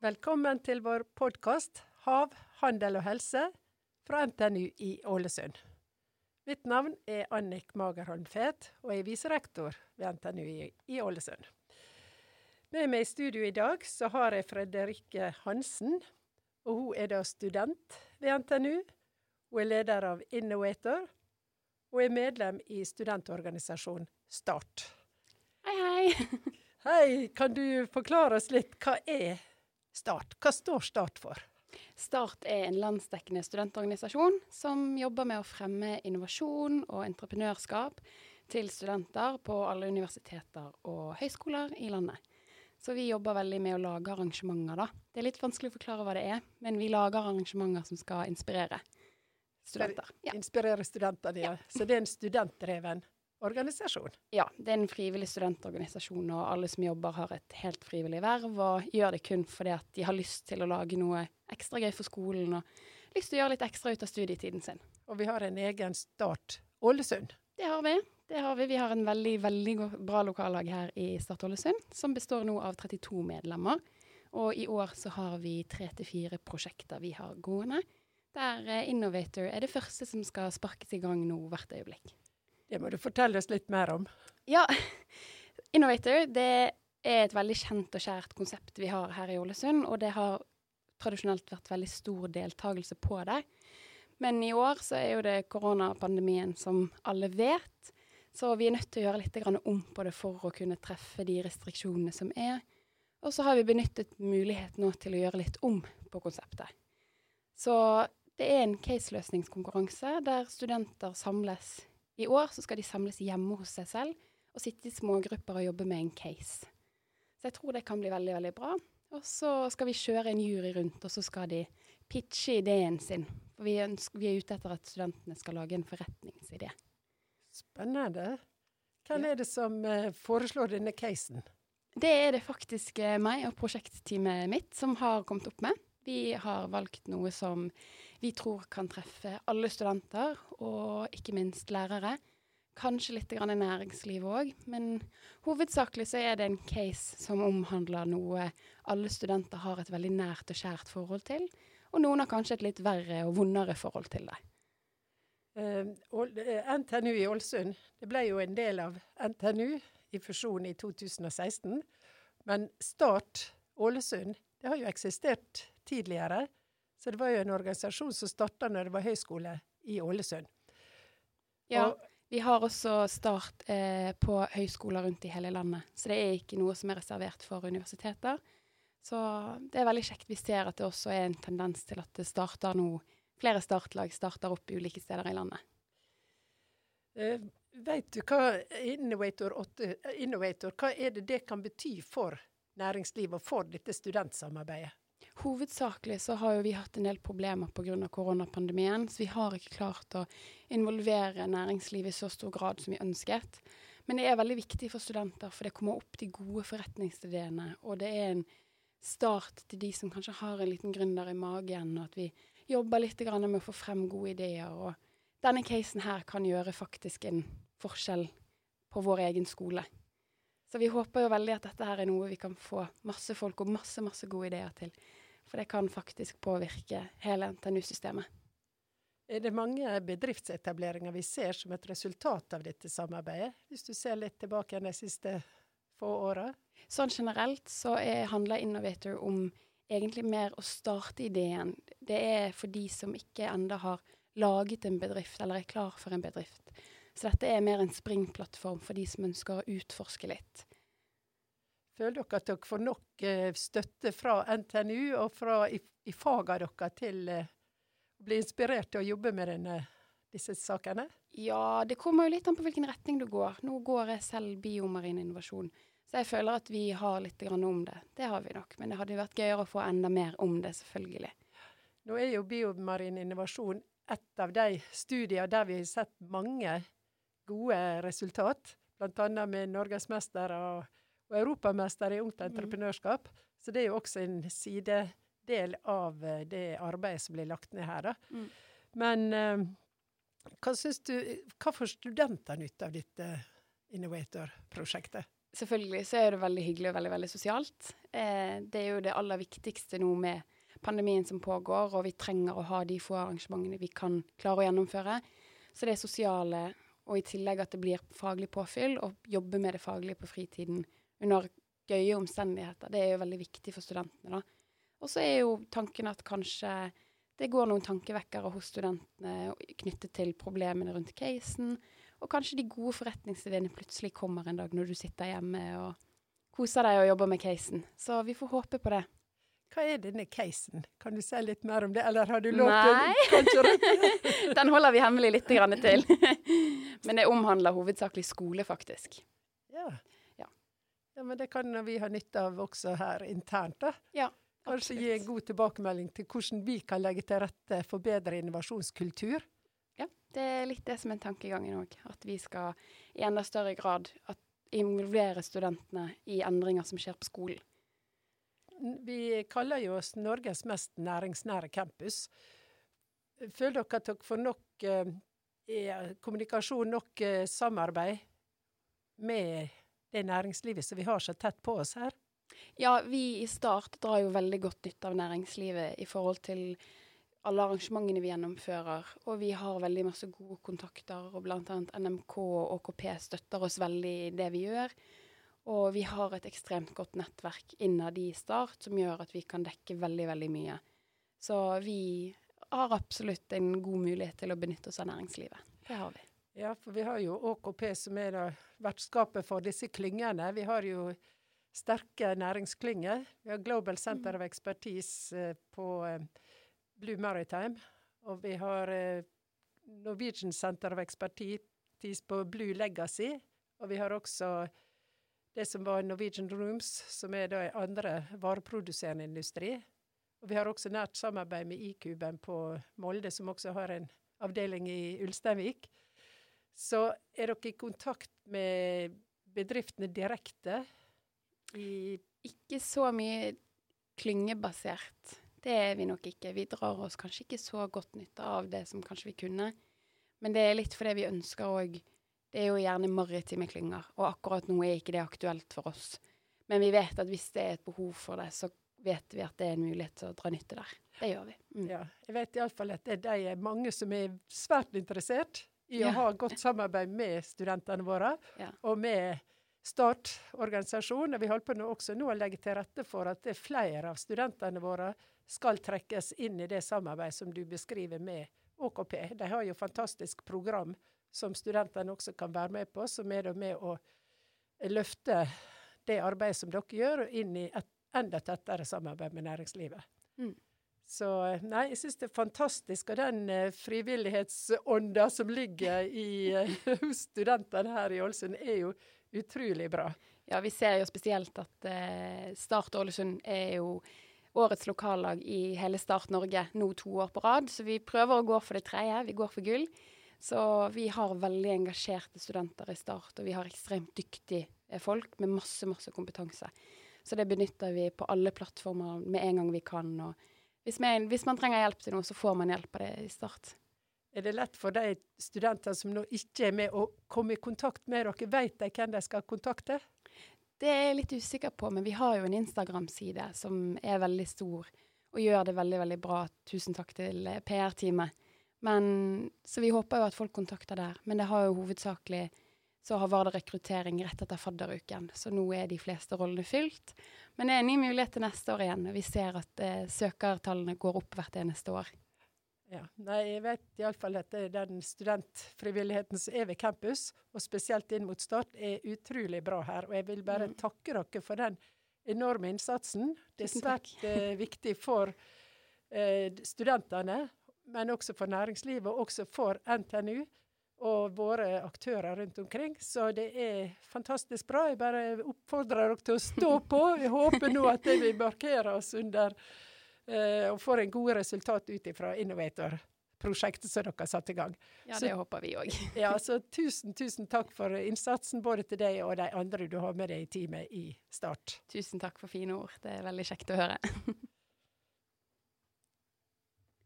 Velkommen til vår podkast 'Hav, handel og helse' fra NTNU i Ålesund. Mitt navn er Annik Magerholm Fet, og jeg er viserektor ved NTNU i, Ålesund. Med meg i studio i dag så har jeg Fredrikke Hansen. og Hun er da student ved NTNU. Hun er leder av Innovator, og er medlem i studentorganisasjonen Start. Hei, hei. Hei, kan du forklare oss litt hva er Start? Hva står Start for? Start er en landsdekkende studentorganisasjon som jobber med å fremme innovasjon og entreprenørskap til studenter på alle universiteter og høyskoler i landet. Så vi jobber veldig med å lage arrangementer, da. Det er litt vanskelig å forklare hva det er, men vi lager arrangementer som skal inspirere studenter. Ja. Inspirere studentene, ja. Så det er en studentdreven organisasjon? ja, det er en frivillig studentorganisasjon, og alle som jobber har et helt frivillig verv, og gjør det kun fordi at de har lyst til å lage noe ekstra gøy for skolen, og lyst til å gjøre litt ekstra ut av studietiden sin. Og vi har en egen Start Ålesund. Det har vi. Det har vi. Vi har en veldig, veldig bra lokallag her i Start Ålesund, som består nå av 32 medlemmer. Og i år så har vi tre til fire prosjekter vi har gående, der eh, Innovator er det første som skal sparkes i gang nå hvert øyeblikk. Det må du fortelle oss litt mer om. Ja, Innovator det er et veldig kjent og kjært konsept vi har her i Ålesund, og det har tradisjonelt vært veldig stor deltakelse på det. Men i år så er jo det koronapandemien som alle vet, så vi er nødt til å gjøre litt om på det for å kunne treffe de restriksjonene som er. Og så har vi benyttet muligheten nå til å gjøre litt om på konseptet. Så det er en caseløsningskonkurranse der studenter samles. I år så skal de samles hjemme hos seg selv og sitte i smågrupper og jobbe med en case. Så jeg tror det kan bli veldig, veldig bra. Og så skal vi kjøre en jury rundt, og så skal de pitche ideen sin. For vi, ønsker, vi er ute etter at studentene skal lage en forretningsidé. Spennende. Hvem er det som eh, foreslår denne casen? Det er det faktisk eh, meg og prosjektteamet mitt som har kommet opp med. Vi har valgt noe som vi tror kan treffe alle studenter, og ikke minst lærere. Kanskje litt i næringslivet òg, men hovedsakelig så er det en case som omhandler noe alle studenter har et veldig nært og kjært forhold til, og noen har kanskje et litt verre og vondere forhold til det. Uh, eh, NTNU i Ålesund det ble jo en del av NTNU i fusjon i 2016. Men Start Ålesund det har jo eksistert tidligere. Så det var jo en organisasjon som starta når det var høyskole i Ålesund. Ja, Og- vi har også Start eh, på høyskoler rundt i hele landet, så det er ikke noe som er reservert for universiteter. Så det er veldig kjekt. Vi ser at det også er en tendens til at det starter nå Flere startlag starter opp ulike steder i landet. Eh, vet du hva Innovator, 8, eh, Innovator hva er det det kan bety for næringslivet og for dette studentsamarbeidet? Hovedsakelig så har jo vi hatt en del problemer pga. koronapandemien, så vi har ikke klart å involvere næringslivet i så stor grad som vi ønsket. Men det er veldig viktig for studenter, for det kommer opp de gode forretningsideene. Og det er en start til de som kanskje har en liten gründer i magen, og at vi jobber litt med å få frem gode ideer. Og denne casen her kan gjøre faktisk en forskjell på vår egen skole. Så vi håper jo veldig at dette her er noe vi kan få masse folk og masse, masse gode ideer til. For det kan faktisk påvirke hele NTNU-systemet. Er det mange bedriftsetableringer vi ser som et resultat av dette samarbeidet, hvis du ser litt tilbake de siste få åra? Sånn generelt så er, handler Innovator om egentlig mer å starte ideen. Det er for de som ikke enda har laget en bedrift eller er klar for en bedrift. Så dette er mer en springplattform for de som ønsker å utforske litt. Føler dere at dere får nok eh, støtte fra NTNU og fra i, i fagene deres til eh, å bli inspirert til å jobbe med denne, disse sakene? Ja, det kommer jo litt an på hvilken retning du går. Nå går jeg selv biomarin innovasjon, så jeg føler at vi har litt grann om det. Det har vi nok, men det hadde vært gøyere å få enda mer om det, selvfølgelig. Nå er jo biomarin innovasjon et av de studiene der vi har sett mange gode resultat, bl.a. med norgesmester og, og europamester i ungt entreprenørskap. Så det er jo også en sidedel av eh, det arbeidet som blir lagt ned her. Da. Mm. Men eh, Hva syns du, hva får studenter nytte av dette Innovator-prosjektet? Selvfølgelig så er det veldig hyggelig og veldig, veldig sosialt. Eh, det er jo det aller viktigste nå med pandemien som pågår, og vi trenger å ha de få arrangementene vi kan klare å gjennomføre. Så det er sosiale, og i tillegg at det blir faglig påfyll, og jobbe med det faglige på fritiden under gøye omstendigheter. Det er jo veldig viktig for studentene, da. Og så er jo tanken at kanskje det går noen tankevekkere hos studentene knyttet til problemene rundt casen. Og kanskje de gode forretningsideene plutselig kommer en dag når du sitter hjemme og koser deg og jobber med casen. Så vi får håpe på det. Hva er denne casen? Kan du si litt mer om det, eller har du lov til Nei. Den holder vi hemmelig litt grann til. Men det omhandler hovedsakelig skole, faktisk. Ja. Ja. men det kan vi ha nytte av også her internt, da. Ja. Kanskje gi en god tilbakemelding til hvordan vi kan legge til rette for bedre innovasjonskultur. Ja, det er litt det som er tankegangen òg. At vi skal i enda større grad involvere studentene i endringer som skjer på skolen. Vi kaller jo oss Norges mest næringsnære campus. Føler dere at dere får nok eh, kommunikasjon, nok eh, samarbeid med det næringslivet som vi har så tett på oss her? Ja, vi i Start drar jo veldig godt nytte av næringslivet i forhold til alle arrangementene vi gjennomfører. Og vi har veldig masse gode kontakter, og bl.a. NMK og ÅKP støtter oss veldig i det vi gjør. Og vi har et ekstremt godt nettverk innad i Start som gjør at vi kan dekke veldig, veldig mye. Så vi har absolutt en god mulighet til å benytte oss av næringslivet. Det har vi. Ja, for vi har jo ÅKP som er vertskapet for disse klyngene. Vi har jo sterke næringsklynger. Vi har Global Center of Expertise eh, på eh, Blue Maritime. Og vi har eh, Norwegian Center of Expertise på Blue Legacy. Og vi har også det som var Norwegian Rooms, som er da andre vareproduserende industri. Og vi har også nært samarbeid med Ikuben på Molde, som også har en avdeling i Ulsteinvik. Så er dere i kontakt med bedriftene direkte? I ikke så mye klyngebasert. Det er vi nok ikke. Vi drar oss kanskje ikke så godt nytte av det som kanskje vi kunne. Men det er litt fordi vi ønsker òg Det er jo gjerne maritime klynger, og akkurat nå er ikke det aktuelt for oss. Men vi vet at hvis det er et behov for det, så vet vi at det er en mulighet til å dra nytte der. Det gjør vi. Mm. Ja, jeg vet iallfall at det er mange som er svært interessert i å ha godt samarbeid med studentene våre, og med Start organisasjon. Vi holder på nå også nå å legge til rette for at flere av studentene våre skal trekkes inn i det samarbeidet som du beskriver med ÅKP. De har jo fantastisk program som studentene også kan være med på, som er med å løfte det arbeidet som dere gjør, inn i et enda tettere samarbeid med næringslivet. Mm. Så nei, jeg syns det er fantastisk. Og den eh, frivillighetsånda som ligger i, uh, hos studentene her i Ålesund, er jo utrolig bra. Ja, vi ser jo spesielt at eh, Start Ålesund er jo årets lokallag i hele Start Norge nå to år på rad. Så vi prøver å gå for det tredje. Vi går for gull. Så vi har veldig engasjerte studenter i Start, og vi har ekstremt dyktige eh, folk med masse, masse kompetanse. Så det benytter vi på alle plattformer med en gang vi kan. Og hvis, man, hvis man trenger hjelp til noe, så får man hjelp av det i Start. Er det lett for de studentene som nå ikke er med, å komme i kontakt med dere? Vet de hvem de skal kontakte? Det er jeg litt usikker på, men vi har jo en Instagram-side som er veldig stor og gjør det veldig, veldig bra. Tusen takk til eh, PR-teamet. Så vi håper jo at folk kontakter der. Men det har jo hovedsakelig så var det rekruttering rett etter fadderuken, så nå er de fleste rollene fylt. Men det er en ny mulighet til neste år igjen. Vi ser at eh, søkertallene går opp hvert eneste år. Ja, nei, Jeg vet iallfall at den studentfrivilligheten som er ved campus, og spesielt inn mot Start, er utrolig bra her. Og jeg vil bare mm. takke dere for den enorme innsatsen. Det er svært eh, viktig for eh, studentene, men også for næringslivet, og også for NTNU og våre aktører rundt omkring. Så det er fantastisk bra. Jeg bare oppfordrer dere til å stå på. Jeg håper nå at vi markerer oss under Eh, og får en gode resultat ut ifra Innovator-prosjektet som dere har satt i gang. Ja, det så, håper vi òg. ja, så tusen, tusen takk for innsatsen, både til deg og de andre du har med deg i teamet i Start. Tusen takk for fine ord. Det er veldig kjekt å høre.